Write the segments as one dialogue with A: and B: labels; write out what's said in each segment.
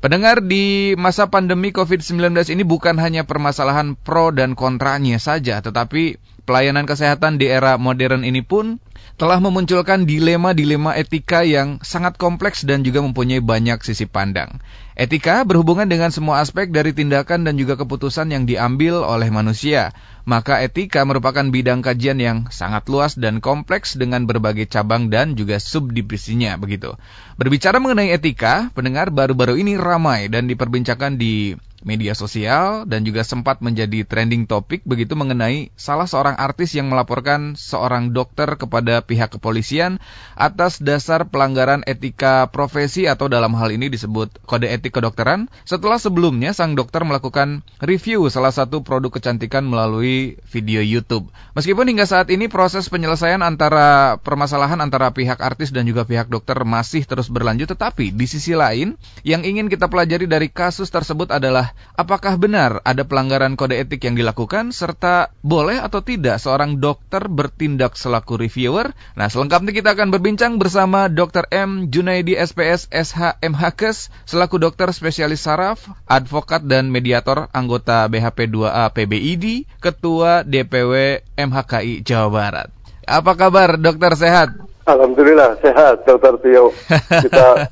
A: Pendengar di masa pandemi COVID-19 ini bukan hanya permasalahan pro dan kontranya saja, tetapi pelayanan kesehatan di era modern ini pun telah memunculkan dilema-dilema etika yang sangat kompleks dan juga mempunyai banyak sisi pandang. Etika berhubungan dengan semua aspek dari tindakan dan juga keputusan yang diambil oleh manusia. Maka etika merupakan bidang kajian yang sangat luas dan kompleks dengan berbagai cabang dan juga subdivisinya begitu. Berbicara mengenai etika, pendengar baru-baru ini ramai dan diperbincangkan di media sosial dan juga sempat menjadi trending topik begitu mengenai salah seorang artis yang melaporkan seorang dokter kepada pihak kepolisian atas dasar pelanggaran etika profesi atau dalam hal ini disebut kode etik kedokteran setelah sebelumnya sang dokter melakukan review salah satu produk kecantikan melalui video YouTube. Meskipun hingga saat ini proses penyelesaian antara permasalahan antara pihak artis dan juga pihak dokter masih terus berlanjut tetapi di sisi lain yang ingin kita pelajari dari kasus tersebut adalah apakah benar ada pelanggaran kode etik yang dilakukan serta boleh atau tidak seorang dokter bertindak selaku reviewer? Nah, selengkapnya kita akan berbincang bersama Dr. M. Junaidi SPS SH MHKes selaku dokter spesialis saraf, advokat dan mediator anggota BHP 2A PBID, ketua DPW MHKI Jawa Barat. Apa kabar dokter sehat?
B: Alhamdulillah sehat dokter Tio. Kita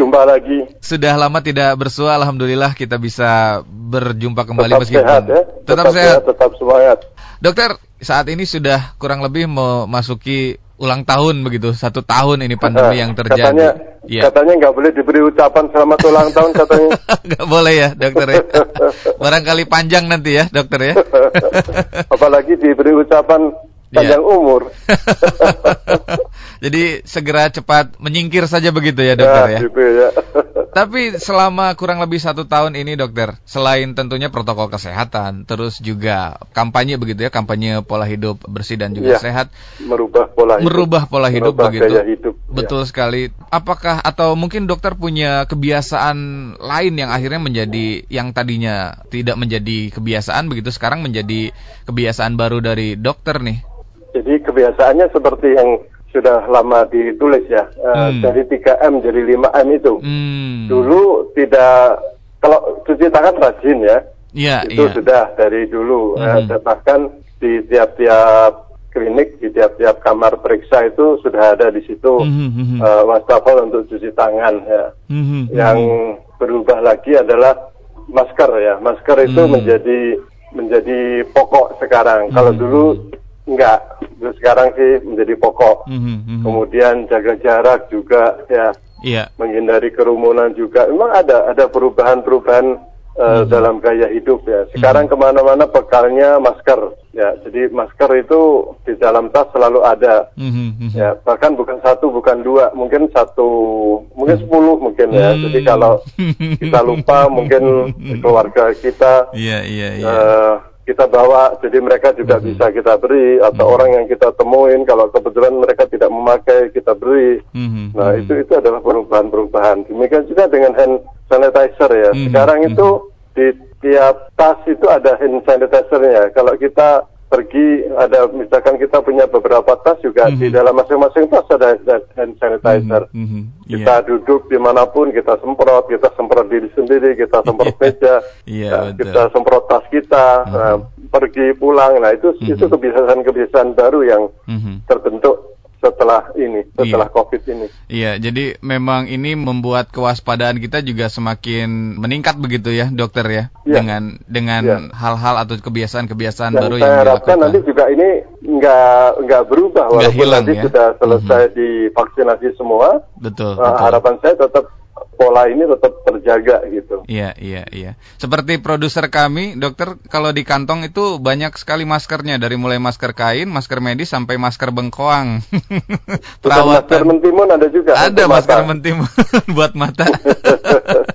B: jumpa lagi.
A: Sudah lama tidak bersua, alhamdulillah kita bisa berjumpa kembali
B: tetap
A: meskipun
B: sehat, ya?
A: tetap,
B: tetap
A: sehat.
B: sehat, tetap semangat.
A: Dokter, saat ini sudah kurang lebih memasuki ulang tahun begitu, satu tahun ini pandemi yang terjadi.
B: Katanya,
A: ya.
B: katanya nggak boleh diberi ucapan selamat ulang tahun katanya.
A: Nggak boleh ya, dokter ya. Barangkali panjang nanti ya, dokter ya.
B: Apalagi diberi ucapan panjang
A: Iya.
B: umur.
A: Jadi segera cepat menyingkir saja begitu ya, dokter ya.
B: gitu ya.
A: Tapi selama kurang lebih satu tahun ini dokter, selain tentunya protokol kesehatan, terus juga kampanye begitu ya, kampanye pola hidup bersih dan juga
B: Iya.
A: sehat,
B: merubah pola hidup.
A: merubah pola hidup
B: Merubah
A: begitu.
B: hidup.
A: Betul sekali. Apakah atau mungkin dokter punya kebiasaan lain yang akhirnya menjadi yang tadinya tidak menjadi kebiasaan begitu sekarang menjadi kebiasaan baru dari dokter nih.
B: Jadi kebiasaannya seperti yang sudah lama ditulis ya, eh,
A: Hmm.
B: dari 3M jadi 5M itu.
A: Hmm.
B: Dulu tidak kalau cuci tangan rajin ya,
A: Iya,
B: itu
A: iya.
B: sudah dari dulu. Eh,
A: Mhm.
B: dan bahkan di tiap-tiap klinik, di tiap-tiap kamar periksa itu sudah ada di situ
A: Mhm, mhm.
B: eh, wastafel untuk cuci tangan. Ya.
A: Mhm,
B: Yang berubah lagi adalah masker ya. Masker itu
A: Hmm.
B: menjadi menjadi pokok sekarang. Kalau
A: Mhm.
B: dulu enggak, Terus sekarang sih menjadi pokok.
A: Mhm, mhm.
B: Kemudian jaga jarak juga ya,
A: Iya.
B: menghindari kerumunan juga. Memang ada ada perubahan-perubahan eh,
A: Mhm.
B: dalam gaya hidup ya. Sekarang
A: Mhm.
B: ke mana-mana bekalnya masker ya. Jadi masker itu di dalam tas selalu ada.
A: Mhm, mhm.
B: Ya, bahkan bukan satu, bukan dua, mungkin satu, mungkin sepuluh mungkin ya.
A: Hmm.
B: Jadi kalau kita lupa, mungkin keluarga kita
A: Iya, iya, iya.
B: eh, kita bawa, jadi mereka juga
A: Mhm.
B: bisa kita beri, atau
A: Mhm.
B: orang yang kita temuin, kalau kebetulan mereka tidak memakai, kita beri.
A: Mhm,
B: Nah,
A: mhm.
B: itu itu adalah perubahan-perubahan. Demikian juga dengan hand sanitizer ya.
A: Mhm,
B: Sekarang
A: mhm.
B: itu di tiap tas itu ada hand sanitizer-nya. Kalau kita pergi ada misalkan kita punya beberapa tas juga
A: Mhm.
B: di dalam masing-masing tas ada hand sanitizer.
A: Mhm, mhm.
B: Kita
A: Iya.
B: duduk di mana pun kita semprot, kita semprot diri sendiri, kita semprot meja,
A: Iya,
B: nah, kita semprot tas kita,
A: Mhm.
B: nah, pergi pulang. Nah itu
A: Mhm.
B: itu kebiasaan-kebiasaan baru yang
A: Mhm.
B: terbentuk setelah ini, setelah
A: Iya.
B: COVID ini.
A: Iya, jadi memang ini membuat kewaspadaan kita juga semakin meningkat begitu ya, dokter ya,
B: Iya.
A: dengan dengan
B: Iya.
A: hal-hal atau kebiasaan-kebiasaan
B: Dan
A: baru
B: saya
A: yang
B: harapkan
A: dilakukan.
B: nanti juga ini nggak nggak berubah
A: Nggak
B: walaupun
A: hilang,
B: nanti
A: ya.
B: sudah selesai divaksinasi semua.
A: Betul,
B: Nah,
A: betul.
B: harapan saya tetap pola ini tetap terjaga gitu.
A: Iya, iya, iya. Seperti produser kami, dokter, kalau di kantong itu banyak sekali maskernya dari mulai masker kain, masker medis sampai masker bengkoang.
B: Bukan masker mentimun ada juga.
A: Ada masker mentimun buat mata.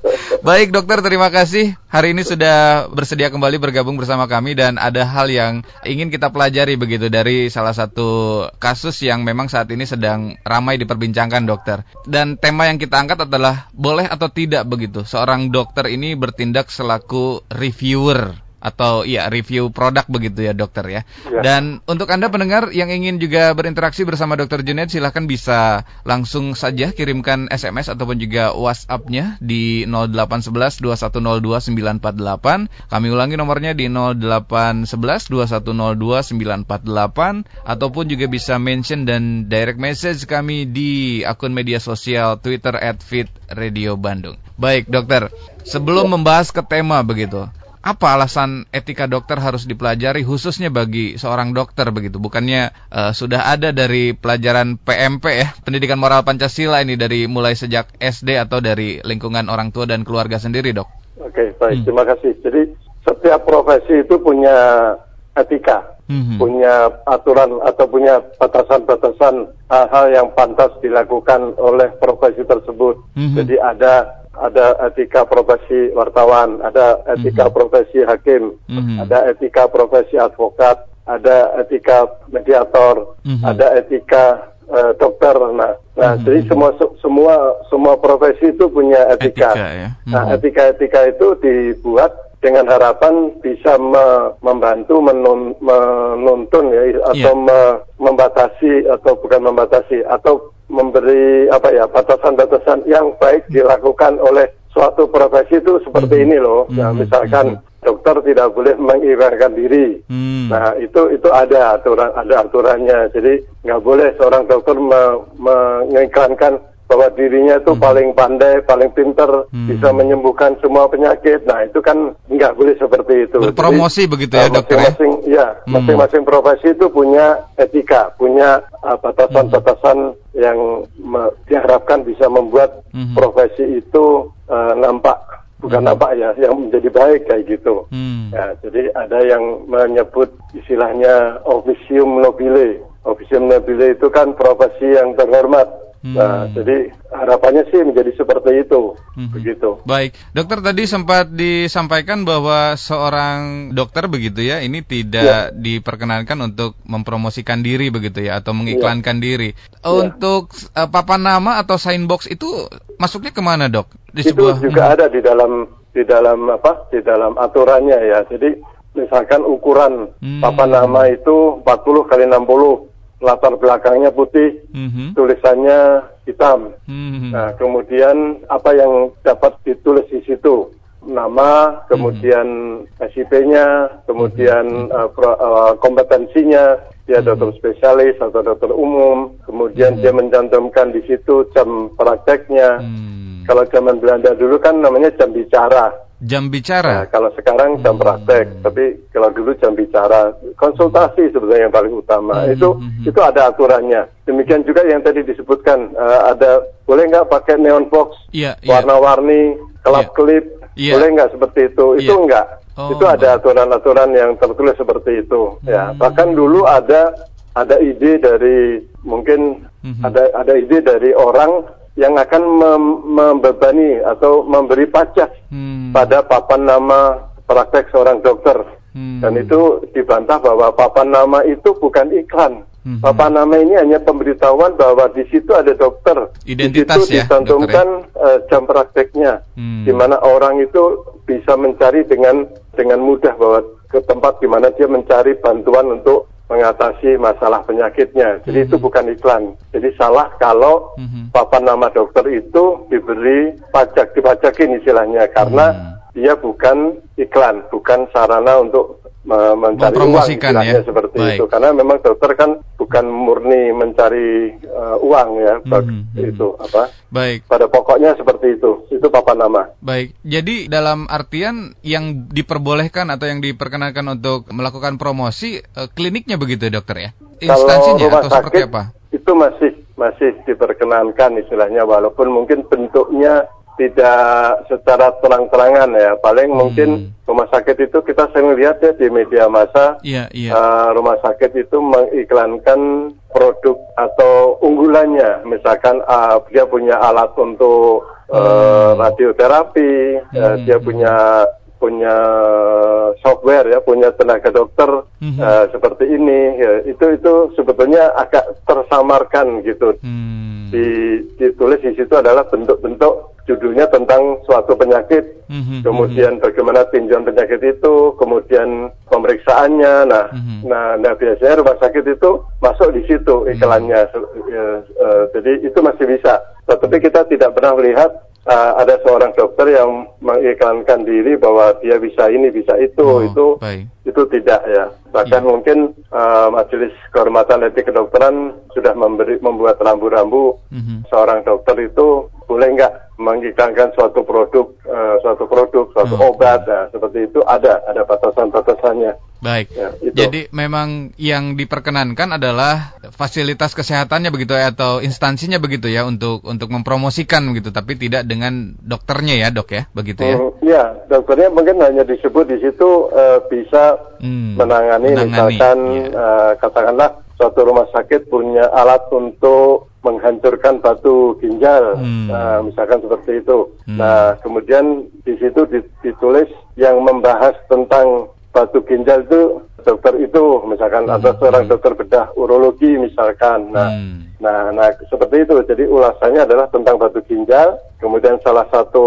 A: Baik dokter, terima kasih. Hari ini sudah bersedia kembali bergabung bersama kami dan ada hal yang ingin kita pelajari begitu dari salah satu kasus yang memang saat ini sedang ramai diperbincangkan dokter. Dan tema yang kita angkat adalah boleh atau tidak begitu seorang dokter ini bertindak selaku reviewer atau ya review produk begitu ya dokter ya.
B: Ya.
A: Dan untuk Anda pendengar yang ingin juga berinteraksi bersama Dokter Junet silahkan bisa langsung saja kirimkan SMS ataupun juga WhatsApp-nya di 0811 2102 948. Kami ulangi nomornya di 0811 2102 948 ataupun juga bisa mention dan direct message kami di akun media sosial Twitter at Fit Radio Bandung. Baik, dokter. Sebelum membahas ke tema begitu, apa alasan etika dokter harus dipelajari khususnya bagi seorang dokter begitu? Bukannya uh, sudah ada dari pelajaran PMP ya, pendidikan moral Pancasila ini dari mulai sejak SD atau dari lingkungan orang tua dan keluarga sendiri, Dok?
B: Oke, baik. Hmm. Terima kasih. Jadi setiap profesi itu punya etika, hmm. punya aturan atau punya batasan-batasan hal-hal yang pantas dilakukan oleh profesi tersebut. Hmm. Jadi ada ada etika profesi wartawan, ada etika mm-hmm. profesi hakim, mm-hmm. ada etika profesi advokat, ada etika mediator, mm-hmm. ada etika uh, dokter. Nah, nah mm-hmm. jadi semua semua semua profesi itu punya etika. etika ya? mm-hmm. Nah, etika-etika itu dibuat dengan harapan bisa me membantu menun menuntun ya atau yeah. me membatasi atau bukan membatasi atau memberi apa ya batasan-batasan yang baik dilakukan oleh suatu profesi itu seperti mm-hmm. ini loh. Nah, mm-hmm. misalkan dokter tidak boleh mengibarkan diri. Nah, itu itu ada aturan ada aturannya. Jadi nggak boleh seorang dokter me, mengiklankan bahwa dirinya itu hmm. paling pandai, paling pinter, hmm. bisa menyembuhkan semua penyakit. Nah itu kan nggak boleh seperti itu.
A: Berpromosi Jadi, begitu ya dokter
B: ya? masing-masing, ya? Hmm. masing-masing profesi itu punya etika, punya uh, batasan-batasan hmm. yang diharapkan bisa membuat hmm. profesi itu uh, nampak bukan hmm. nampak ya, yang menjadi baik kayak gitu. Hmm. Ya, jadi ada yang menyebut istilahnya officium nobile. Officium nobile itu kan profesi yang terhormat. Hmm. Nah, jadi harapannya sih menjadi seperti itu, hmm. begitu.
A: Baik, dokter tadi sempat disampaikan bahwa seorang dokter begitu ya, ini tidak ya. diperkenankan untuk mempromosikan diri begitu ya, atau mengiklankan ya. diri. Ya. Untuk uh, papan nama atau sign box itu masuknya ke mana dok?
B: Di itu sebuah... juga hmm. ada di dalam di dalam apa? Di dalam aturannya ya. Jadi misalkan ukuran hmm. papan nama itu 40 kali 60 latar belakangnya putih, mm-hmm. tulisannya hitam. Mm-hmm. Nah, kemudian apa yang dapat ditulis di situ? Nama, kemudian mm-hmm. SIP-nya, kemudian mm-hmm. uh, pro, uh, kompetensinya, dia mm-hmm. dokter spesialis atau dokter umum, kemudian mm-hmm. dia mencantumkan di situ jam prakteknya. Mm-hmm. Kalau zaman Belanda dulu kan namanya jam bicara.
A: Jam bicara.
B: Nah, kalau sekarang jam hmm. praktek, tapi kalau dulu jam bicara, konsultasi sebenarnya yang paling utama. Hmm. Itu hmm. hmm. itu ada aturannya. Demikian juga yang tadi disebutkan uh, ada boleh nggak pakai neon box, yeah, yeah. warna-warni, kelap-kelip, yeah. boleh nggak seperti itu? Yeah. Itu enggak. Oh, itu ada aturan-aturan yang tertulis seperti itu. Ya, hmm. Ya, bahkan dulu ada ada ide dari mungkin hmm. ada ada ide dari orang yang akan mem membebani atau memberi pajak hmm. Pada papan nama praktek seorang dokter. Hmm. Dan itu dibantah bahwa papan nama itu bukan iklan. Hmm. Papan nama ini hanya pemberitahuan bahwa di situ ada dokter.
A: Identitas
B: di situ
A: ya,
B: dicantumkan ya? uh, jam prakteknya, hmm. di mana orang itu bisa mencari dengan dengan mudah bahwa ke tempat di mana dia mencari bantuan untuk mengatasi masalah penyakitnya. Jadi mm-hmm. itu bukan iklan. Jadi salah kalau mm-hmm. papan nama dokter itu diberi pajak, dipajakin istilahnya karena mm-hmm. dia bukan iklan, bukan sarana untuk mencari uang
A: ya.
B: seperti Baik. itu. Karena memang dokter kan bukan murni mencari uh, uang ya mm -hmm. itu apa?
A: Baik.
B: pada pokoknya seperti itu. Itu papan nama.
A: Baik. Jadi dalam artian yang diperbolehkan atau yang diperkenankan untuk melakukan promosi uh, kliniknya begitu dokter ya?
B: Instansinya Kalau atau sakit, seperti apa? itu masih masih diperkenankan istilahnya. Walaupun mungkin bentuknya tidak secara terang-terangan ya. Paling hmm. mungkin rumah sakit itu kita sering lihat ya di media massa.
A: Yeah, yeah.
B: Uh, rumah sakit itu mengiklankan produk atau unggulannya. Misalkan uh, dia punya alat untuk uh, radioterapi, hmm. uh, dia punya punya software ya, punya tenaga dokter hmm. uh, seperti ini. Ya, itu itu sebetulnya agak tersamarkan gitu. Hmm. Di, ditulis di situ adalah bentuk-bentuk judulnya tentang suatu penyakit, mm-hmm. kemudian bagaimana tinjauan penyakit itu, kemudian pemeriksaannya. Nah, mm-hmm. nah, nah biasanya rumah sakit itu masuk di situ iklannya. Mm-hmm. Uh, jadi itu masih bisa. Tetapi kita tidak pernah melihat uh, ada seorang dokter yang mengiklankan diri bahwa dia bisa ini bisa itu oh, itu baik. Itu tidak ya bahkan ya. mungkin uh, majelis kehormatan etik kedokteran sudah memberi membuat rambu-rambu mm -hmm. seorang dokter itu boleh nggak mengiklankan suatu produk uh, suatu produk suatu oh, obat ya. seperti itu ada ada batasan-batasannya
A: Baik. Ya, Jadi memang yang diperkenankan adalah fasilitas kesehatannya begitu ya atau instansinya begitu ya untuk untuk mempromosikan begitu, tapi tidak dengan dokternya ya dok ya, begitu ya?
B: Iya, dokternya mungkin hanya disebut di situ uh, bisa hmm, menangani, menangani misalkan ya. uh, katakanlah suatu rumah sakit punya alat untuk menghancurkan batu ginjal, hmm. nah, misalkan seperti itu. Hmm. Nah, kemudian di situ ditulis yang membahas tentang batu ginjal itu dokter itu misalkan hmm. atau seorang hmm. dokter bedah urologi misalkan nah hmm. nah nah seperti itu jadi ulasannya adalah tentang batu ginjal kemudian salah satu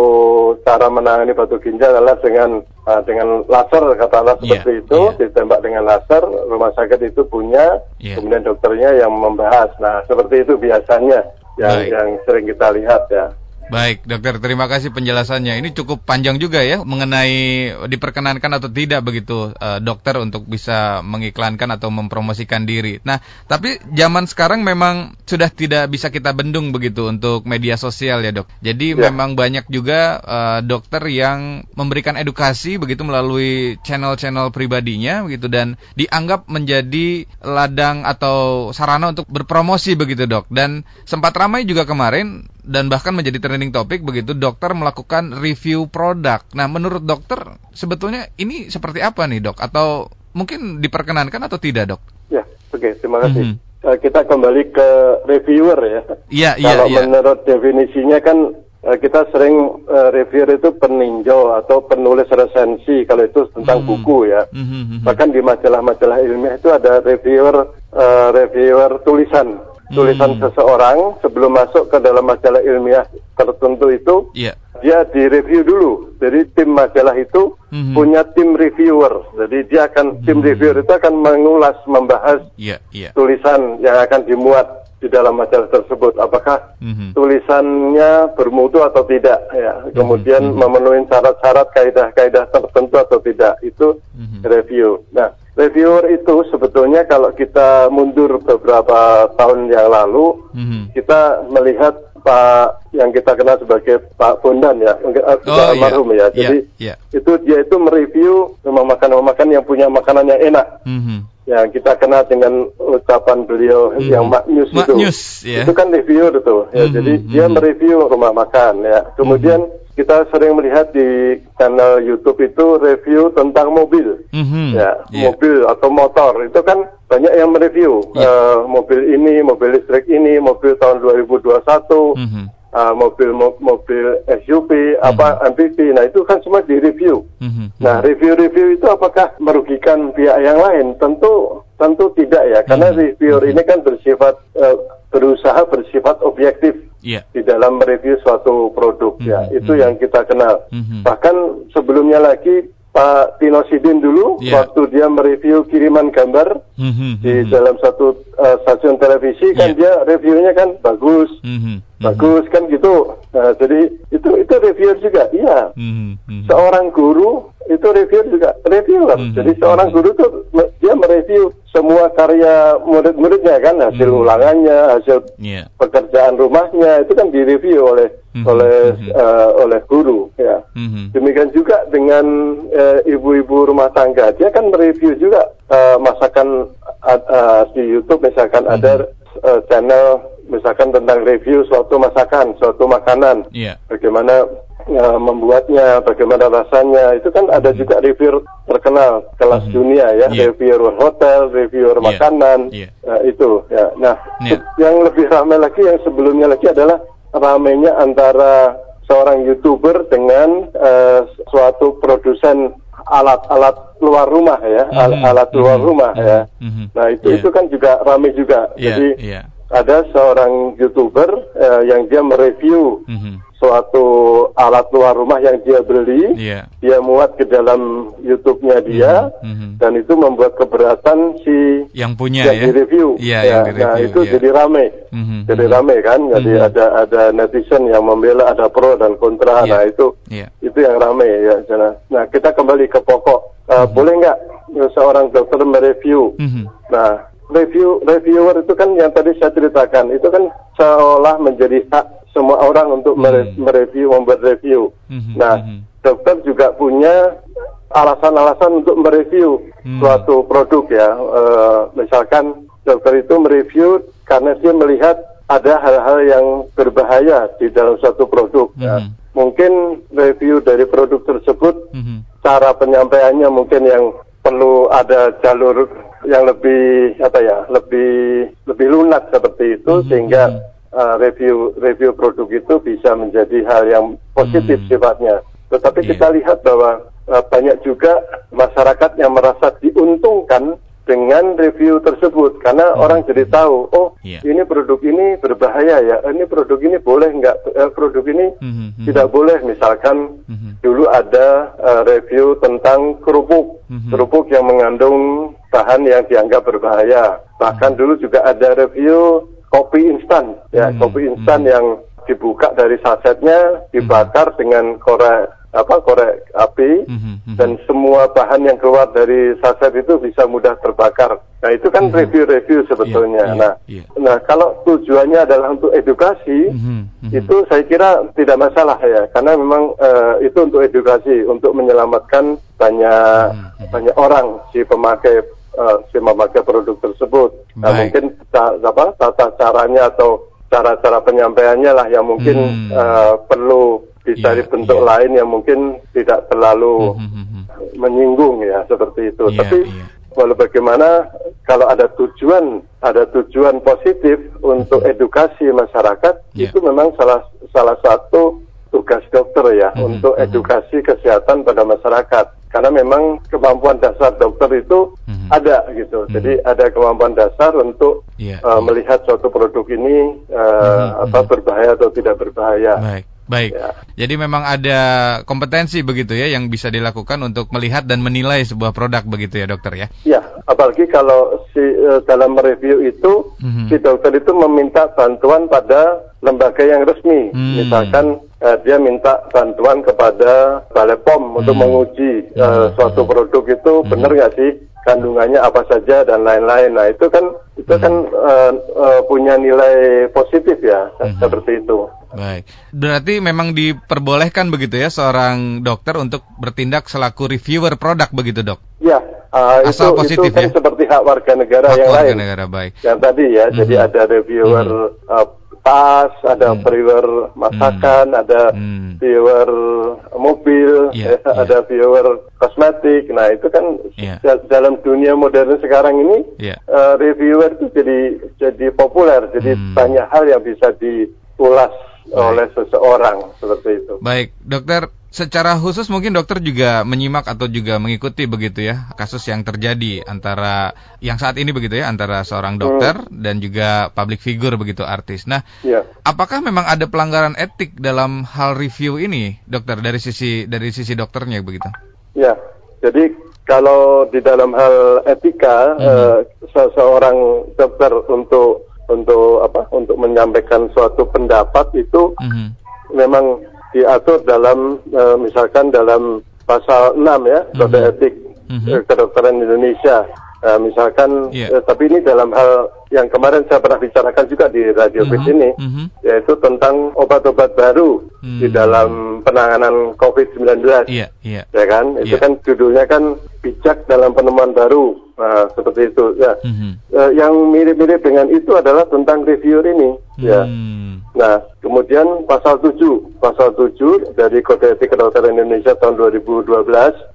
B: cara menangani batu ginjal adalah dengan uh, dengan laser katakanlah yeah. seperti itu yeah. ditembak dengan laser rumah sakit itu punya yeah. kemudian dokternya yang membahas nah seperti itu biasanya yang Baik. yang sering kita lihat ya
A: Baik, dokter, terima kasih penjelasannya. Ini cukup panjang juga ya mengenai diperkenankan atau tidak begitu uh, dokter untuk bisa mengiklankan atau mempromosikan diri. Nah, tapi zaman sekarang memang sudah tidak bisa kita bendung begitu untuk media sosial ya dok. Jadi ya. memang banyak juga uh, dokter yang memberikan edukasi begitu melalui channel-channel pribadinya begitu dan dianggap menjadi ladang atau sarana untuk berpromosi begitu dok. Dan sempat ramai juga kemarin dan bahkan menjadi trending topik begitu dokter melakukan review produk. Nah, menurut dokter sebetulnya ini seperti apa nih, Dok? Atau mungkin diperkenankan atau tidak, Dok?
B: Ya, oke, okay, terima kasih. Mm -hmm. kita kembali ke reviewer ya.
A: Iya, iya,
B: Kalau ya. menurut definisinya kan eh, kita sering uh, reviewer itu peninjau atau penulis resensi kalau itu tentang hmm. buku ya. Hmm. Bahkan di majalah-majalah ilmiah itu ada reviewer uh, reviewer tulisan tulisan hmm. seseorang sebelum masuk ke dalam majalah ilmiah tertentu itu, yeah. dia direview dulu. Jadi tim majalah itu hmm. punya tim reviewer. Jadi dia akan tim hmm. reviewer itu akan mengulas, membahas yeah, yeah. tulisan yang akan dimuat di dalam majalah tersebut. Apakah hmm. tulisannya bermutu atau tidak? Ya, kemudian hmm. memenuhi syarat-syarat kaidah-kaidah tertentu atau tidak itu hmm. review. Nah reviewer itu sebetulnya kalau kita mundur beberapa tahun yang lalu, mm-hmm. kita melihat Pak yang kita kenal sebagai Pak Bondan ya, uh, oh, almarhum yeah. ya. Jadi yeah, yeah. itu dia itu mereview rumah makan-rumah makan yang punya makanan yang enak. Mm-hmm. Ya kita kenal dengan ucapan beliau mm-hmm. yang maknyus itu. Maknyus, yeah. Itu kan review itu. Ya, mm-hmm. Jadi dia mhm. mereview rumah makan ya. Kemudian mm-hmm kita sering melihat di channel YouTube itu review tentang mobil, mm-hmm. ya yeah. mobil atau motor itu kan banyak yang mereview yeah. uh, mobil ini, mobil listrik ini, mobil tahun 2021, mm-hmm. Uh, mobil mo- mobil SUV, mm-hmm. apa MPV, nah itu kan semua di review. Mm-hmm. Nah review-review itu apakah merugikan pihak yang lain? Tentu tentu tidak ya, karena mm-hmm. reviewer mm-hmm. ini kan bersifat uh, berusaha bersifat objektif yeah. di dalam mereview suatu produk mm -hmm. ya itu mm -hmm. yang kita kenal mm -hmm. bahkan sebelumnya lagi Pak Tino Sidin dulu yeah. waktu dia mereview kiriman gambar mm -hmm. di mm -hmm. dalam satu uh, stasiun televisi yeah. kan dia reviewnya kan bagus mm -hmm. Bagus kan gitu nah, jadi itu itu reviewer juga iya mm -hmm. seorang guru itu reviewer juga reviewer mm -hmm. jadi seorang guru tuh dia mereview semua karya murid-muridnya kan hasil hmm. ulangannya, hasil yeah. pekerjaan rumahnya itu kan direview oleh mm-hmm. oleh mm-hmm. Uh, oleh guru ya. Mm-hmm. Demikian juga dengan uh, ibu-ibu rumah tangga, dia kan mereview juga uh, masakan uh, uh, di YouTube misalkan mm-hmm. ada uh, channel misalkan tentang review suatu masakan, suatu makanan, yeah. bagaimana uh, membuatnya, bagaimana rasanya, itu kan ada hmm. juga reviewer terkenal kelas hmm. dunia ya, yeah. reviewer hotel, reviewer yeah. makanan, yeah. Uh, itu ya. Nah, yeah. yang lebih ramai lagi yang sebelumnya lagi adalah ramainya antara seorang youtuber dengan uh, suatu produsen alat-alat luar rumah ya, mm -hmm. alat luar mm -hmm. rumah mm -hmm. ya. Mm -hmm. Nah itu yeah. itu kan juga ramai juga. Yeah. Jadi yeah ada seorang youtuber uh, yang dia mereview mm-hmm. suatu alat luar rumah yang dia beli, yeah. dia muat ke dalam YouTube-nya dia, mm -hmm. dan itu membuat keberatan si
A: yang punya yang
B: ya, di review.
A: Yeah, ya, yang
B: nah itu yeah. jadi rame, mm -hmm. jadi rame kan, jadi mm -hmm. ada ada netizen yang membela, ada pro dan kontra. Yeah. Nah itu yeah. itu yang rame ya. Nah kita kembali ke pokok, uh, mm -hmm. boleh nggak seorang dokter mereview? Mm -hmm. Nah review reviewer itu kan yang tadi saya ceritakan itu kan seolah menjadi hak semua orang untuk hmm. mereview, membuat review. Hmm. Nah, hmm. dokter juga punya alasan-alasan untuk mereview hmm. suatu produk ya. E, misalkan dokter itu mereview karena dia melihat ada hal-hal yang berbahaya di dalam suatu produk. Hmm. Ya. Mungkin review dari produk tersebut, hmm. cara penyampaiannya mungkin yang perlu ada jalur yang lebih apa ya, lebih lebih lunak seperti itu hmm. sehingga uh, review review produk itu bisa menjadi hal yang positif hmm. sifatnya. Tetapi yeah. kita lihat bahwa uh, banyak juga masyarakat yang merasa diuntungkan dengan review tersebut karena hmm. orang jadi tahu oh yeah. ini produk ini berbahaya ya ini produk ini boleh nggak uh, produk ini hmm, hmm, tidak boleh misalkan hmm. dulu ada uh, review tentang kerupuk hmm. kerupuk yang mengandung bahan yang dianggap berbahaya bahkan hmm. dulu juga ada review kopi instan ya hmm. kopi instan hmm. yang dibuka dari sasetnya dibakar hmm. dengan korek apa korek api hmm, hmm. Hmm. dan semua bahan yang keluar dari saset itu bisa mudah terbakar. Nah itu kan review-review hmm. sebetulnya. Yeah, yeah, nah, yeah. nah kalau tujuannya adalah untuk edukasi, hmm. Hmm. itu saya kira tidak masalah ya, karena memang uh, itu untuk edukasi, untuk menyelamatkan banyak hmm. banyak orang si pemakai uh, si memakai produk tersebut. Nah, mungkin ta, apa, tata caranya atau cara-cara penyampaiannya lah yang mungkin hmm. uh, perlu bisa yeah, dibentuk yeah. lain yang mungkin tidak terlalu hmm, hmm, hmm, menyinggung ya seperti itu. Yeah, Tapi yeah. walau bagaimana kalau ada tujuan ada tujuan positif untuk edukasi masyarakat yeah. itu memang salah salah satu tugas dokter ya mm -hmm. untuk edukasi kesehatan pada masyarakat karena memang kemampuan dasar dokter itu mm-hmm. ada gitu. Mm-hmm. Jadi ada kemampuan dasar untuk yeah, uh, yeah. melihat suatu produk ini uh, mm-hmm. apa mhm. berbahaya atau tidak berbahaya.
A: Baik. Baik. Ya. Jadi memang ada kompetensi begitu ya yang bisa dilakukan untuk melihat dan menilai sebuah produk begitu ya dokter ya.
B: Ya, apalagi kalau si uh, dalam review itu mm-hmm. si dokter itu meminta bantuan pada lembaga yang resmi. Mm. Misalkan uh, dia minta bantuan kepada Balai POM mm. untuk hmm. menguji uh, mm. suatu produk itu mm. benar nggak sih kandungannya apa saja dan lain-lain. Nah itu kan itu hmm. kan uh, punya nilai positif ya hmm. seperti itu.
A: Baik, berarti memang diperbolehkan begitu ya seorang dokter untuk bertindak selaku reviewer produk begitu dok?
B: Ya, uh, Asal itu, positif itu kan ya? seperti hak warga negara hak yang warga lain.
A: negara baik.
B: Yang tadi ya, hmm. jadi ada reviewer hmm. uh, tas, ada hmm. viewer masakan, hmm. ada hmm. viewer mobil, yeah, ya, yeah. ada viewer kosmetik. Nah itu kan yeah. dalam dunia modern sekarang ini yeah. uh, reviewer itu jadi jadi populer, jadi hmm. banyak hal yang bisa diulas. Oleh seseorang seperti itu.
A: Baik, dokter. Secara khusus mungkin dokter juga menyimak atau juga mengikuti begitu ya kasus yang terjadi antara yang saat ini begitu ya antara seorang dokter hmm. dan juga public figure begitu artis. Nah, ya. apakah memang ada pelanggaran etik dalam hal review ini, dokter dari sisi dari sisi dokternya begitu?
B: Ya, jadi kalau di dalam hal etika hmm. eh, seseorang dokter untuk untuk apa untuk menyampaikan suatu pendapat itu mm-hmm. memang diatur dalam e, misalkan dalam pasal 6 ya mm-hmm. kode etik mm-hmm. kedokteran Indonesia e, misalkan yeah. e, tapi ini dalam hal yang kemarin saya pernah bicarakan juga di radio mm -hmm. ini mm -hmm. yaitu tentang obat-obat baru mm -hmm. di dalam penanganan COVID-19 yeah, yeah. ya kan itu yeah. kan judulnya kan bijak dalam penemuan baru nah, seperti itu ya mm -hmm. uh, yang mirip-mirip dengan itu adalah tentang review ini mm -hmm. ya nah kemudian pasal 7 pasal 7 dari Kode Etik Kedokteran Indonesia tahun 2012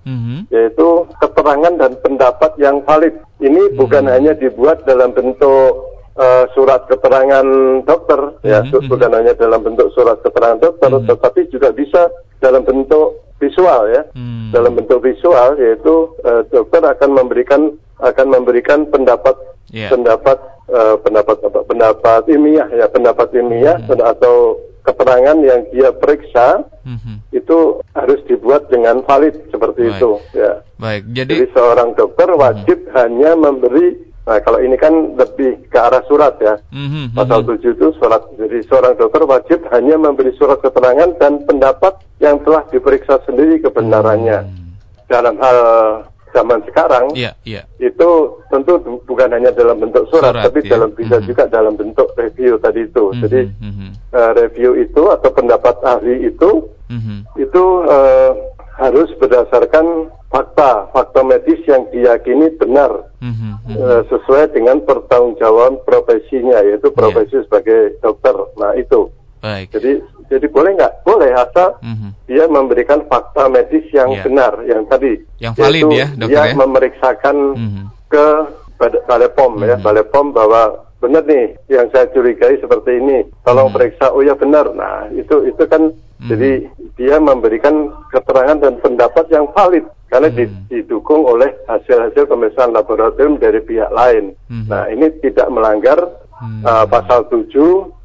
B: mm -hmm. yaitu keterangan dan pendapat yang valid ini hmm. bukan hanya dibuat dalam bentuk uh, surat keterangan dokter, ya, hmm. ya, bukan hanya dalam bentuk surat keterangan dokter, hmm. tetapi juga bisa dalam bentuk visual, ya, hmm. dalam bentuk visual, yaitu uh, dokter akan memberikan akan memberikan pendapat yeah. pendapat uh, pendapat apa pendapat ilmiah ya pendapat ilmiah hmm. atau keterangan yang dia periksa mm-hmm. itu harus dibuat dengan valid seperti Baik. itu ya.
A: Baik. Jadi,
B: Jadi seorang dokter mhm. wajib mm-hmm. hanya memberi Nah, kalau ini kan lebih ke arah surat ya. Mm-hmm. Pasal 7 itu surat. Jadi seorang dokter wajib hanya memberi surat keterangan dan pendapat yang telah diperiksa sendiri kebenarannya. Mm. Dalam hal zaman sekarang yeah, yeah. itu tentu bukan hanya dalam bentuk surat, surat tapi yeah. dalam bisa mm-hmm. juga dalam bentuk review tadi itu. Mm-hmm. Jadi mm-hmm. Uh, review itu atau pendapat ahli itu mm-hmm. itu uh, harus berdasarkan fakta fakta medis yang diyakini benar mm-hmm. uh, sesuai dengan pertanggungjawaban profesinya yaitu profesi yeah. sebagai dokter. Nah itu. Baik. Jadi jadi boleh nggak? Boleh asal mm-hmm. dia memberikan fakta medis yang yeah. benar, yang tadi.
A: Yang valid ya, dokter
B: dia ya? memeriksakan mm-hmm. ke Balai POM mm-hmm. ya, mhm. Balai POM bahwa benar nih yang saya curigai seperti ini. Tolong mm-hmm. periksa. Oh ya benar. Nah itu itu kan mm-hmm. jadi dia memberikan keterangan dan pendapat yang valid karena hmm. didukung oleh hasil-hasil pemeriksaan laboratorium dari pihak lain. Hmm. Nah, ini tidak melanggar hmm. uh, pasal 7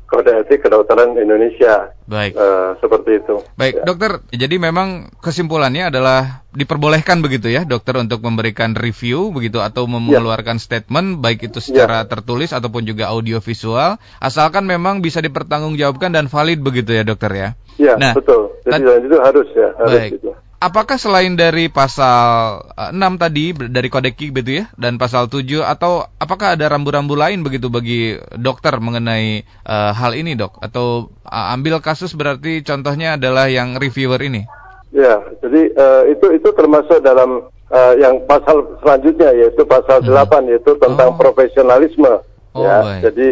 B: Kode Etik Kedokteran Indonesia.
A: Baik.
B: Uh, seperti itu.
A: Baik, ya. dokter. Jadi memang kesimpulannya adalah diperbolehkan begitu ya, dokter untuk memberikan review begitu atau ya. mengeluarkan ya. statement baik itu secara ya. tertulis ataupun juga audio visual, asalkan memang bisa dipertanggungjawabkan dan valid begitu ya, dokter ya.
B: Iya, nah, betul. Jadi itu harus ya, harus
A: baik. Gitu apakah selain dari pasal 6 eh, tadi dari kode KIK begitu ya dan pasal 7 atau apakah ada rambu-rambu lain begitu bagi dokter mengenai uh, hal ini dok atau uh, ambil kasus berarti contohnya adalah yang reviewer ini
B: ya jadi uh, itu itu termasuk dalam uh, yang pasal selanjutnya yaitu pasal hmm. 8 yaitu tentang oh. profesionalisme oh, ya baik. jadi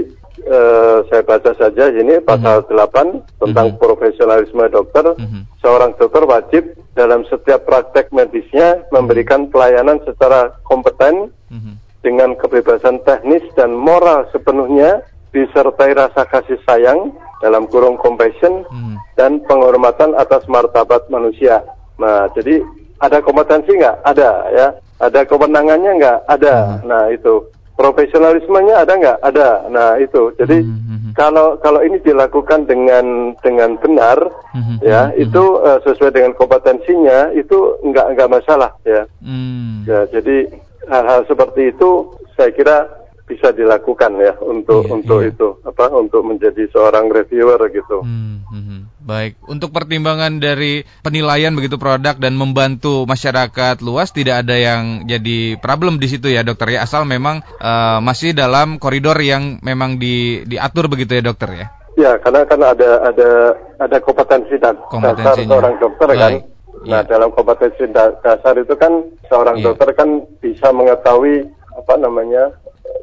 B: uh, saya baca saja ini pasal mm -hmm. 8 tentang mm -hmm. profesionalisme dokter. Mm -hmm. Seorang dokter wajib dalam setiap praktek medisnya memberikan pelayanan secara kompeten mm -hmm. dengan kebebasan teknis dan moral sepenuhnya disertai rasa kasih sayang dalam kurung compassion mm -hmm. dan penghormatan atas martabat manusia. Nah, jadi ada kompetensi nggak? Ada ya. Ada kewenangannya nggak? Ada. Mm -hmm. Nah itu profesionalismenya ada nggak? Ada. Nah itu. Jadi mm -hmm. kalau kalau ini dilakukan dengan dengan benar, mm -hmm. ya mm-hmm. itu uh, sesuai dengan kompetensinya itu nggak nggak masalah ya. Mm. Ya jadi hal-hal seperti itu saya kira bisa dilakukan ya untuk iya, untuk iya. itu apa untuk menjadi seorang reviewer gitu. Mm -hmm.
A: Baik, untuk pertimbangan dari penilaian begitu produk dan membantu masyarakat luas tidak ada yang jadi problem di situ ya dokter ya asal memang uh, masih dalam koridor yang memang di, diatur begitu ya dokter ya.
B: Ya, karena kan ada ada ada kompetensi dan dasar seorang dokter kan. Baik. kan. Nah, ya. dalam kompetensi dasar itu kan seorang ya. dokter kan bisa mengetahui apa namanya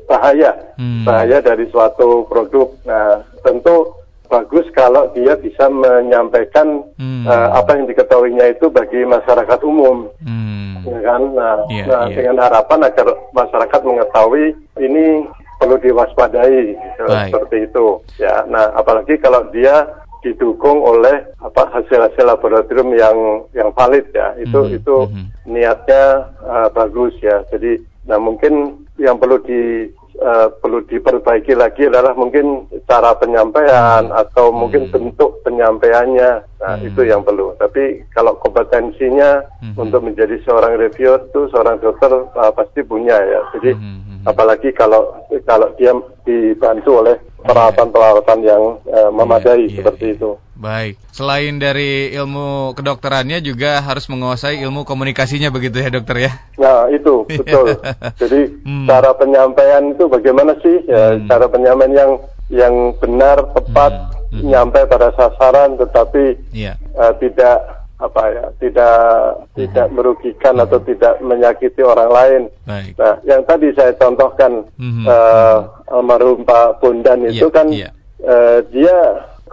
B: bahaya, hmm. bahaya dari suatu produk. Nah, tentu bagus kalau dia bisa menyampaikan hmm. uh, apa yang diketahuinya itu bagi masyarakat umum, hmm. ya kan? Nah, yeah, nah yeah. dengan harapan agar masyarakat mengetahui ini perlu diwaspadai gitu, seperti itu. Ya, nah apalagi kalau dia didukung oleh apa hasil-hasil laboratorium yang yang valid ya, itu hmm. itu hmm. niatnya uh, bagus ya. Jadi, nah mungkin yang perlu di uh, perlu diperbaiki lagi adalah mungkin cara penyampaian hmm. atau mungkin hmm. bentuk penyampaiannya. Nah, hmm. itu yang perlu. Tapi kalau kompetensinya hmm. untuk menjadi seorang reviewer itu seorang dokter uh, pasti punya ya. Jadi hmm. hmm, hmm. apalagi kalau kalau dia dibantu oleh peralatan-peralatan yang uh, memadai iya, iya, seperti iya. itu.
A: Baik. Selain dari ilmu kedokterannya juga harus menguasai ilmu komunikasinya begitu ya dokter ya?
B: Nah itu betul. Jadi hmm. cara penyampaian itu bagaimana sih? Ya, hmm. Cara penyampaian yang yang benar, tepat, hmm. Hmm. nyampe pada sasaran, tetapi yeah. uh, tidak apa ya tidak hmm. tidak merugikan hmm. atau tidak menyakiti orang lain. Baik. Nah, yang tadi saya contohkan hmm. uh, almarhum Pak Bondan itu yeah, kan yeah. Uh, dia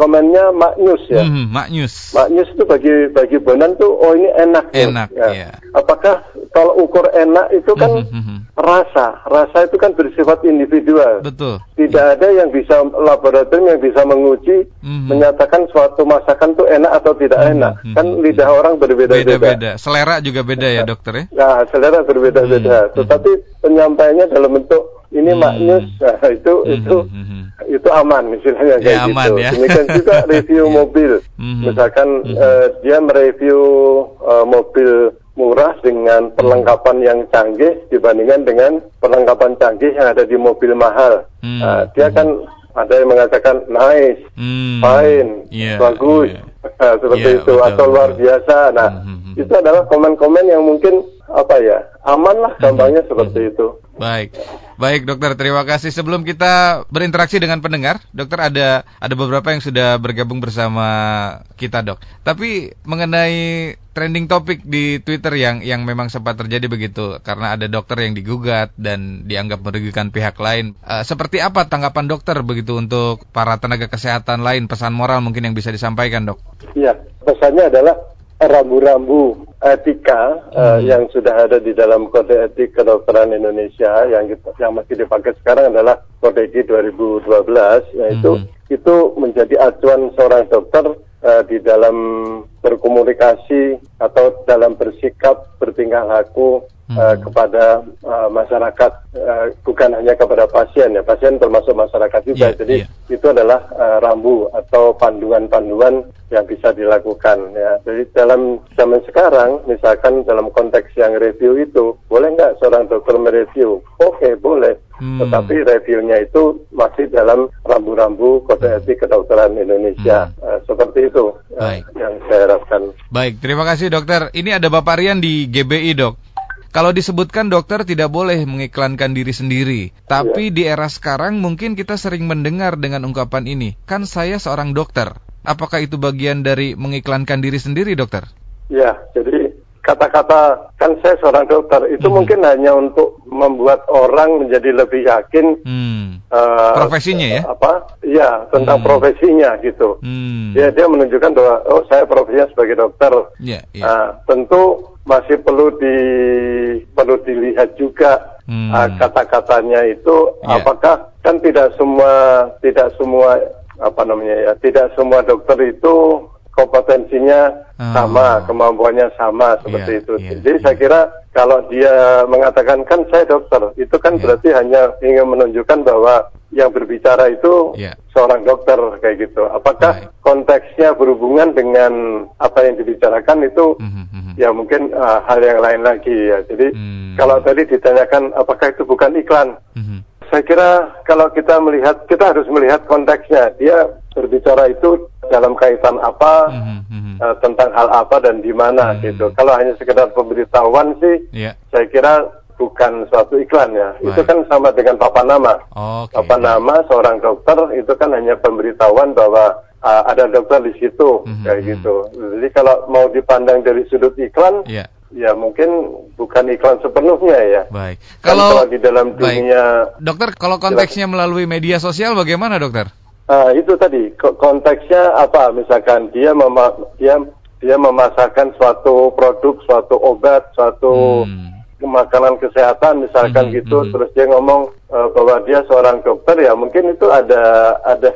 B: komennya maknyus ya. Hmm,
A: maknyus.
B: Maknyus itu bagi bagi Bonan tuh oh ini enak.
A: Enak. Ya. ya.
B: Apakah kalau ukur enak itu kan hmm, hmm, hmm. rasa, rasa itu kan bersifat individual.
A: Betul.
B: Tidak ya. ada yang bisa laboratorium yang bisa menguji hmm. menyatakan suatu masakan tuh enak atau tidak hmm. enak. Hmm. Kan lidah orang berbeda-beda. Beda-beda.
A: Selera juga beda ya dokter ya.
B: Nah selera berbeda-beda. Hmm. Tetapi penyampaiannya dalam bentuk ini hmm. maknyus, nah, itu hmm. itu. Hmm itu aman misalnya kayak
A: ya, aman,
B: gitu.
A: Ya.
B: Demikian juga review yeah. mobil. Mm-hmm. Misalkan mm-hmm. uh, dia mereview uh, mobil murah dengan perlengkapan yang canggih dibandingkan dengan perlengkapan canggih yang ada di mobil mahal. Mm-hmm. Uh, dia kan ada yang mengatakan nice, mm-hmm. fine, yeah, bagus, yeah. Seperti yeah, itu betul, atau luar biasa. Nah, mm-hmm. itu adalah komen-komen yang mungkin apa ya aman lah gampangnya mm-hmm. seperti itu.
A: Baik, baik dokter, terima kasih. Sebelum kita berinteraksi dengan pendengar, dokter ada ada beberapa yang sudah bergabung bersama kita dok. Tapi mengenai trending topik di Twitter yang yang memang sempat terjadi begitu, karena ada dokter yang digugat dan dianggap merugikan pihak lain. Uh, seperti apa tanggapan dokter begitu untuk para tenaga kesehatan lain? Pesan moral mungkin yang bisa disampaikan dok?
B: Iya, pesannya adalah rambu-rambu etika hmm. uh, yang sudah ada di dalam kode etik kedokteran Indonesia yang kita, yang masih dipakai sekarang adalah kode etik 2012 yaitu hmm. itu menjadi acuan seorang dokter uh, di dalam berkomunikasi atau dalam bersikap bertingkah laku hmm. uh, kepada uh, masyarakat uh, bukan hanya kepada pasien ya pasien termasuk masyarakat juga yeah, jadi yeah. itu adalah uh, rambu atau panduan-panduan yang bisa dilakukan ya jadi dalam zaman sekarang misalkan dalam konteks yang review itu boleh nggak seorang dokter mereview oke okay, boleh hmm. tetapi reviewnya itu masih dalam rambu-rambu kode hmm. etik kedokteran Indonesia hmm. uh, seperti itu uh, yang saya harapkan
A: baik terima kasih dokter ini ada Bapak Rian di GBI dok kalau disebutkan dokter tidak boleh mengiklankan diri sendiri, tapi ya. di era sekarang mungkin kita sering mendengar dengan ungkapan ini, kan saya seorang dokter. Apakah itu bagian dari mengiklankan diri sendiri, dokter?
B: Ya, jadi kata-kata kan saya seorang dokter itu hmm. mungkin hanya untuk membuat orang menjadi lebih yakin
A: hmm. uh, profesinya ya
B: apa ya tentang hmm. profesinya gitu hmm. dia dia menunjukkan bahwa oh saya profesinya sebagai dokter yeah, yeah. Uh, tentu masih perlu di perlu dilihat juga hmm. uh, kata-katanya itu yeah. apakah kan tidak semua tidak semua apa namanya ya tidak semua dokter itu kompetensinya oh. sama kemampuannya sama seperti yeah, itu yeah, jadi yeah. saya kira kalau dia mengatakan kan saya dokter itu kan yeah. berarti hanya ingin menunjukkan bahwa yang berbicara itu yeah. seorang dokter kayak gitu. Apakah right. konteksnya berhubungan dengan apa yang dibicarakan itu mm -hmm. ya mungkin uh, hal yang lain lagi ya. Jadi mm. kalau tadi ditanyakan apakah itu bukan iklan, mm -hmm. saya kira kalau kita melihat kita harus melihat konteksnya. Dia berbicara itu dalam kaitan apa mm -hmm. uh, tentang hal apa dan di mana mm -hmm. gitu. Kalau hanya sekedar pemberitahuan sih, yeah. saya kira bukan suatu iklan ya. Baik. Itu kan sama dengan papan nama. Okay. Papan nama seorang dokter itu kan hanya pemberitahuan bahwa uh, ada dokter di situ mm-hmm. kayak mhm. gitu. Jadi kalau mau dipandang dari sudut iklan, yeah. ya mungkin bukan iklan sepenuhnya ya.
A: Baik. Kalau,
B: kalau di dalam dunia,
A: baik. dokter, kalau konteksnya jelas. melalui media sosial bagaimana dokter?
B: Uh, itu tadi konteksnya apa? Misalkan dia mema dia dia memasarkan suatu produk, suatu obat, suatu hmm makanan kesehatan misalkan mm -hmm, gitu mm -hmm. terus dia ngomong uh, bahwa dia seorang dokter ya mungkin itu ada ada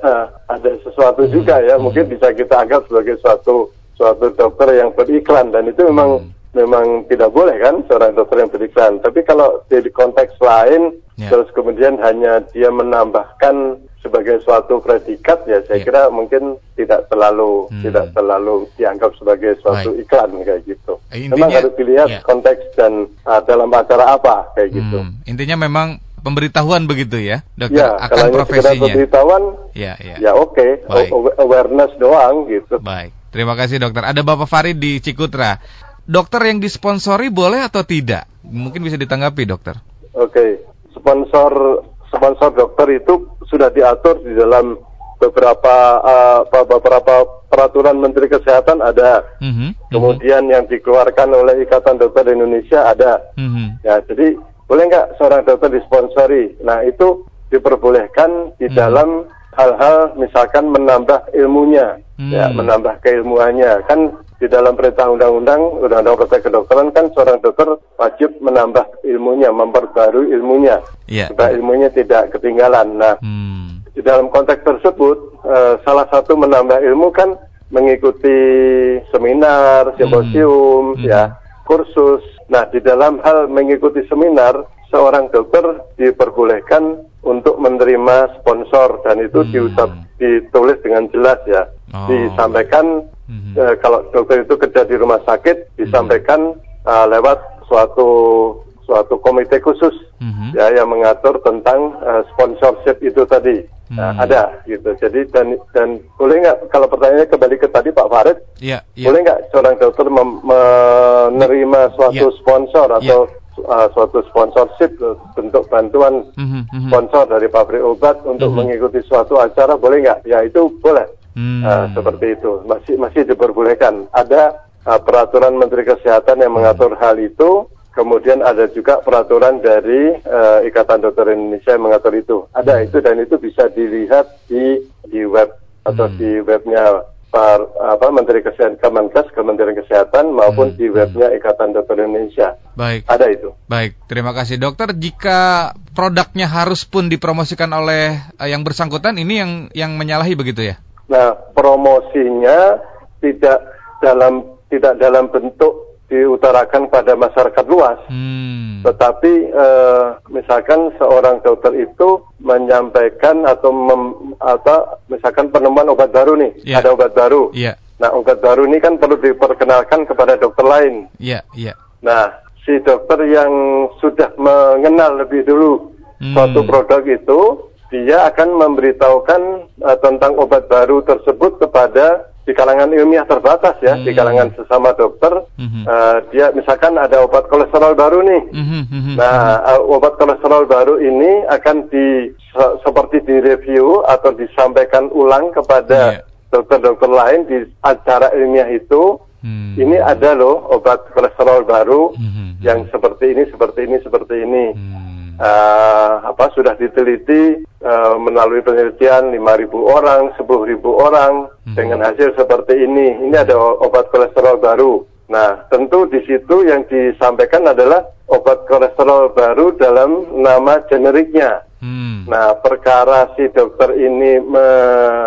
B: ada sesuatu mm -hmm. juga ya mungkin bisa kita anggap sebagai suatu suatu dokter yang beriklan dan itu memang mm -hmm. memang tidak boleh kan seorang dokter yang beriklan tapi kalau di konteks lain yeah. terus kemudian hanya dia menambahkan sebagai suatu predikat ya saya yeah. kira mungkin tidak terlalu hmm. tidak terlalu dianggap sebagai suatu Baik. iklan kayak gitu. Eh, intinya, memang harus dilihat yeah. konteks dan uh, dalam acara apa kayak hmm. gitu.
A: Intinya memang pemberitahuan begitu ya, dokter ya, akan profesinya.
B: pemberitahuan, ya, ya. ya oke, okay. awareness doang gitu.
A: Baik, terima kasih dokter. Ada Bapak Farid di Cikutra. Dokter yang disponsori boleh atau tidak? Mungkin bisa ditanggapi dokter.
B: Oke, okay. sponsor sponsor dokter itu sudah diatur di dalam beberapa uh, beberapa peraturan Menteri Kesehatan ada. Mm-hmm. Kemudian yang dikeluarkan oleh Ikatan Dokter Indonesia ada. Mm-hmm. Ya, jadi boleh nggak seorang dokter disponsori? Nah itu diperbolehkan di mm-hmm. dalam hal-hal misalkan menambah ilmunya, mm-hmm. ya menambah keilmuannya. Kan di dalam perintah undang-undang, undang-undang praktek kedokteran kan seorang dokter wajib menambah ilmunya, memperbarui ilmunya, yeah. supaya ilmunya tidak ketinggalan. Nah, hmm. di dalam konteks tersebut, uh, salah satu menambah ilmu kan mengikuti seminar, simposium, hmm. ya, kursus. Nah, di dalam hal mengikuti seminar, seorang dokter diperbolehkan untuk menerima sponsor dan itu hmm. diucap ditulis dengan jelas ya. Oh. Disampaikan hmm. uh, kalau dokter itu kerja di rumah sakit disampaikan hmm. uh, lewat suatu suatu komite khusus hmm. ya yang mengatur tentang uh, sponsorship itu tadi. Nah, hmm. ada gitu. Jadi dan dan boleh nggak kalau pertanyaannya kembali ke tadi Pak Farid, yeah, yeah. boleh nggak seorang dokter menerima suatu yeah. sponsor atau yeah uh, suatu sponsorship bentuk bantuan mm-hmm. sponsor dari pabrik obat untuk mm-hmm. mengikuti suatu acara boleh nggak? Ya itu boleh. Mm. Uh, seperti itu masih masih diperbolehkan. Ada uh, peraturan Menteri Kesehatan yang mengatur mm. hal itu. Kemudian ada juga peraturan dari uh, Ikatan Dokter Indonesia yang mengatur itu. Ada mm. itu dan itu bisa dilihat di di web atau mm. di webnya Pak apa Menteri Kesehatan Kemenkes Kementerian Kesehatan maupun hmm. di webnya Ikatan Dokter Indonesia.
A: Baik.
B: Ada itu.
A: Baik, terima kasih dokter. Jika produknya harus pun dipromosikan oleh uh, yang bersangkutan ini yang yang menyalahi begitu ya?
B: Nah, promosinya tidak dalam tidak dalam bentuk diutarakan pada masyarakat luas. Hmm. Tetapi eh, misalkan seorang dokter itu menyampaikan atau mem, apa misalkan penemuan obat baru nih, yeah. ada obat baru. Yeah. Nah, obat baru ini kan perlu diperkenalkan kepada dokter lain.
A: Iya, yeah. iya. Yeah.
B: Nah, si dokter yang sudah mengenal lebih dulu hmm. suatu produk itu, dia akan memberitahukan uh, tentang obat baru tersebut kepada di kalangan ilmiah terbatas ya, hmm. di kalangan sesama dokter, hmm. uh, dia misalkan ada obat kolesterol baru nih. Hmm. hmm nah, uh, obat kolesterol baru ini akan di se seperti direview atau disampaikan ulang kepada dokter dokter-dokter lain di acara ilmiah itu. Hmm. Ini ada loh obat kolesterol baru hmm. yang seperti ini, seperti ini, seperti ini. Hmm uh, apa sudah diteliti uh, melalui penelitian 5.000 orang, 10.000 orang hmm. dengan hasil seperti ini. Ini ada obat kolesterol baru. Nah, tentu di situ yang disampaikan adalah obat kolesterol baru dalam nama generiknya. Hmm. Nah, perkara si dokter ini me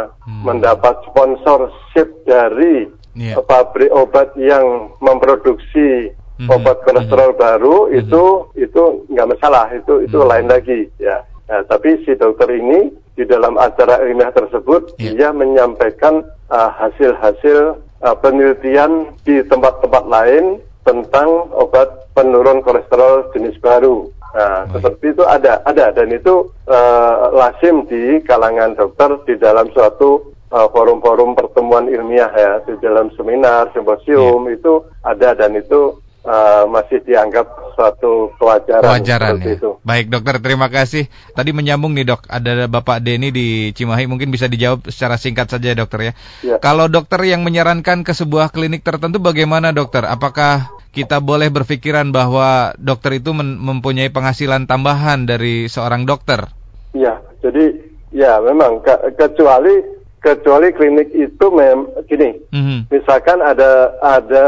B: hmm. mendapat sponsorship dari yeah. pabrik obat yang memproduksi hmm. obat kolesterol hmm. baru hmm. itu itu nggak masalah itu itu hmm. lain lagi ya nah, tapi si dokter ini di dalam acara ilmiah tersebut yeah. dia menyampaikan uh, hasil-hasil uh, penelitian di tempat-tempat lain tentang obat penurun kolesterol jenis baru. Nah, Baik. seperti itu ada, ada dan itu uh, lazim di kalangan dokter di dalam suatu forum-forum uh, pertemuan ilmiah ya, di dalam seminar, simposium yeah. itu ada dan itu uh, masih dianggap suatu kewajaran.
A: Kewajaran ya. Itu. Baik dokter, terima kasih. Tadi menyambung nih dok, ada Bapak Denny di Cimahi, mungkin bisa dijawab secara singkat saja dokter ya. ya. Kalau dokter yang menyarankan ke sebuah klinik tertentu bagaimana dokter? Apakah kita boleh berpikiran bahwa dokter itu mempunyai penghasilan tambahan dari seorang dokter?
B: Iya, jadi ya memang ke kecuali kecuali klinik itu mem gini, mm -hmm. misalkan ada ada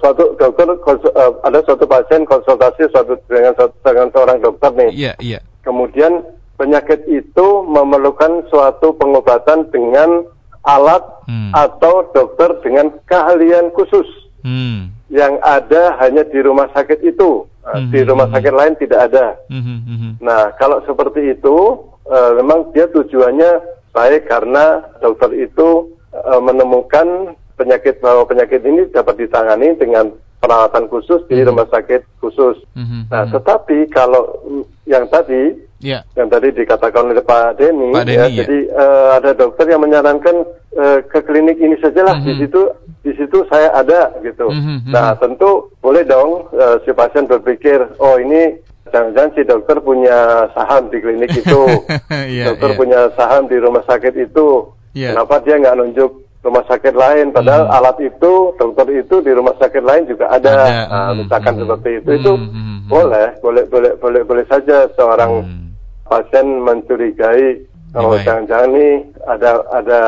B: suatu dokter uh, ada suatu pasien konsultasi suatu dengan dengan seorang dokter nih.
A: Iya, yeah, iya. Yeah.
B: Kemudian penyakit itu memerlukan suatu pengobatan dengan alat hmm. atau dokter dengan keahlian khusus hmm. yang ada hanya di rumah sakit itu. Hmm. Di rumah sakit hmm. lain tidak ada. Hmm. Hmm. Nah, kalau seperti itu uh, memang dia tujuannya baik karena dokter itu uh, menemukan penyakit bahwa penyakit ini dapat ditangani dengan perawatan khusus di mm -hmm. rumah sakit khusus. Mm -hmm. Nah, tetapi kalau yang tadi, yeah. yang tadi dikatakan oleh Pak Denny, Pak Denny ya, ya. jadi uh, ada dokter yang menyarankan uh, ke klinik ini sajalah mm -hmm. di situ, di situ saya ada gitu. Mm -hmm. Nah, tentu boleh dong uh, si pasien berpikir, oh ini jangan-jangan si dokter punya saham di klinik itu, yeah, dokter yeah. punya saham di rumah sakit itu, yeah. kenapa dia nggak nunjuk rumah sakit lain padahal hmm. alat itu dokter itu di rumah sakit lain juga ada, ada. Nah, hmm. misalkan hmm. seperti itu itu hmm. hmm, hmm. boleh boleh boleh boleh boleh saja seorang hmm. pasien mencurigai kalau jangan-jangan nih ada ada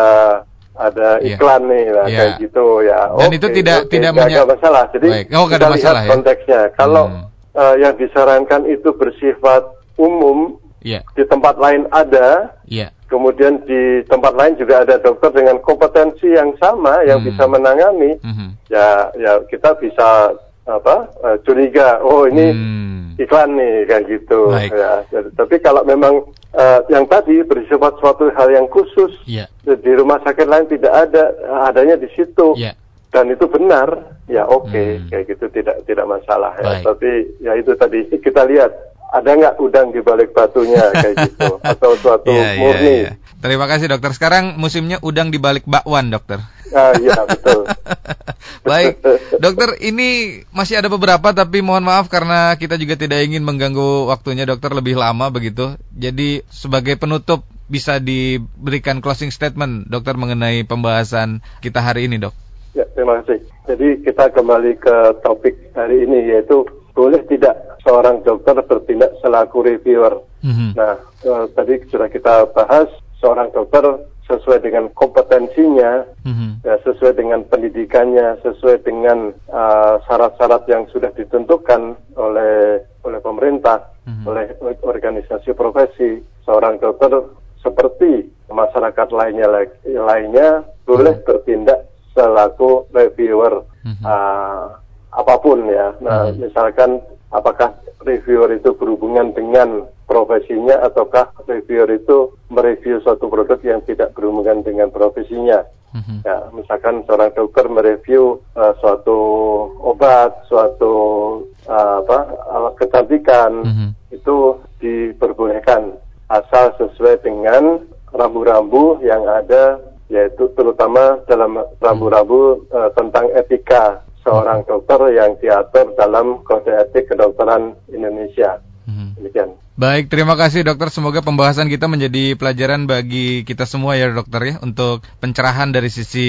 B: ada iya. iklan yeah. nih lah yeah. kayak gitu ya
A: dan okay, itu tidak okay, tidak
B: ada masalah jadi
A: Baik. oh, kita lihat
B: ya? konteksnya kalau hmm. Uh, yang disarankan itu bersifat umum yeah. di tempat lain ada yeah kemudian di tempat lain juga ada dokter dengan kompetensi yang sama yang hmm. bisa menangani hmm. ya ya kita bisa apa uh, curiga oh ini hmm. iklan nih kayak gitu Baik. ya tapi kalau memang uh, yang tadi bersifat suatu hal yang khusus yeah. di rumah sakit lain tidak ada adanya di situ yeah. Dan itu benar ya oke okay, hmm. kayak gitu tidak tidak masalah ya tapi ya itu tadi kita lihat ada nggak udang di balik batunya kayak gitu atau suatu yeah, iya, murni. Yeah, yeah.
A: Terima kasih dokter. Sekarang musimnya udang di balik bakwan dokter.
B: Ah iya betul.
A: Baik, dokter ini masih ada beberapa tapi mohon maaf karena kita juga tidak ingin mengganggu waktunya dokter lebih lama begitu. Jadi sebagai penutup bisa diberikan closing statement dokter mengenai pembahasan kita hari ini dok.
B: Ya terima kasih. Jadi kita kembali ke topik hari ini yaitu boleh tidak seorang dokter bertindak selaku reviewer. Mm-hmm. Nah, uh, tadi sudah kita bahas seorang dokter sesuai dengan kompetensinya, mm-hmm. ya, sesuai dengan pendidikannya, sesuai dengan uh, syarat-syarat yang sudah ditentukan oleh oleh pemerintah, mm-hmm. oleh organisasi profesi, seorang dokter seperti masyarakat lainnya lainnya boleh mm-hmm. bertindak selaku reviewer. Mm-hmm. Uh, apa pun ya. Nah, hmm. misalkan apakah reviewer itu berhubungan dengan profesinya ataukah reviewer itu mereview suatu produk yang tidak berhubungan dengan profesinya. Hmm. Ya, misalkan seorang dokter mereview uh, suatu obat, suatu uh, apa alat kecantikan hmm. itu diperbolehkan asal sesuai dengan rambu-rambu yang ada yaitu terutama dalam rambu-rambu uh, tentang etika seorang dokter yang diatur dalam kode etik kedokteran Indonesia. Hmm. Demikian.
A: Baik, terima kasih dokter. Semoga pembahasan kita menjadi pelajaran bagi kita semua ya dokter ya untuk pencerahan dari sisi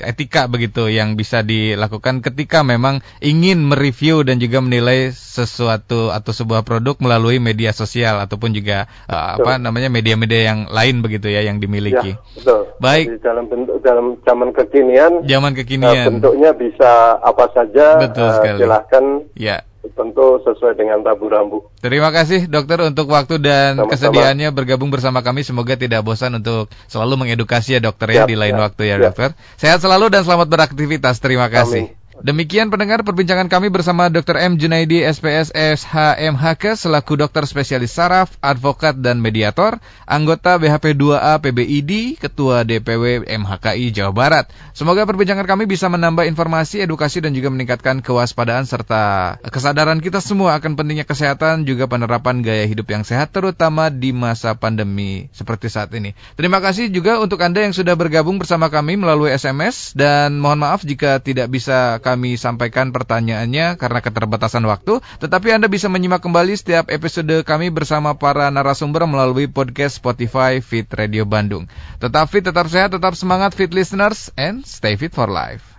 A: etika begitu yang bisa dilakukan ketika memang ingin mereview dan juga menilai sesuatu atau sebuah produk melalui media sosial ataupun juga uh, apa namanya media-media yang lain begitu ya yang dimiliki. Ya,
B: betul.
A: Baik.
B: Jadi dalam bentuk dalam zaman kekinian.
A: Zaman kekinian.
B: Uh, bentuknya bisa apa saja. Betul uh, sekali. Silahkan. Ya tentu sesuai dengan rambu-rambu.
A: Terima kasih dokter untuk waktu dan Sama-sama. kesediaannya bergabung bersama kami. Semoga tidak bosan untuk selalu mengedukasi ya dokter ya di lain waktu ya, ya dokter. Sehat selalu dan selamat beraktivitas. Terima kasih. Amin. Demikian pendengar perbincangan kami bersama Dr. M. Junaidi SPS SHMHK selaku dokter spesialis saraf, advokat dan mediator, anggota BHP 2A PBID, Ketua DPW MHKI Jawa Barat. Semoga perbincangan kami bisa menambah informasi, edukasi dan juga meningkatkan kewaspadaan serta kesadaran kita semua akan pentingnya kesehatan juga penerapan gaya hidup yang sehat terutama di masa pandemi seperti saat ini. Terima kasih juga untuk Anda yang sudah bergabung bersama kami melalui SMS dan mohon maaf jika tidak bisa kami sampaikan pertanyaannya karena keterbatasan waktu, tetapi Anda bisa menyimak kembali setiap episode kami bersama para narasumber melalui podcast Spotify Fit Radio Bandung. Tetap fit, tetap sehat, tetap semangat fit listeners, and stay fit for life.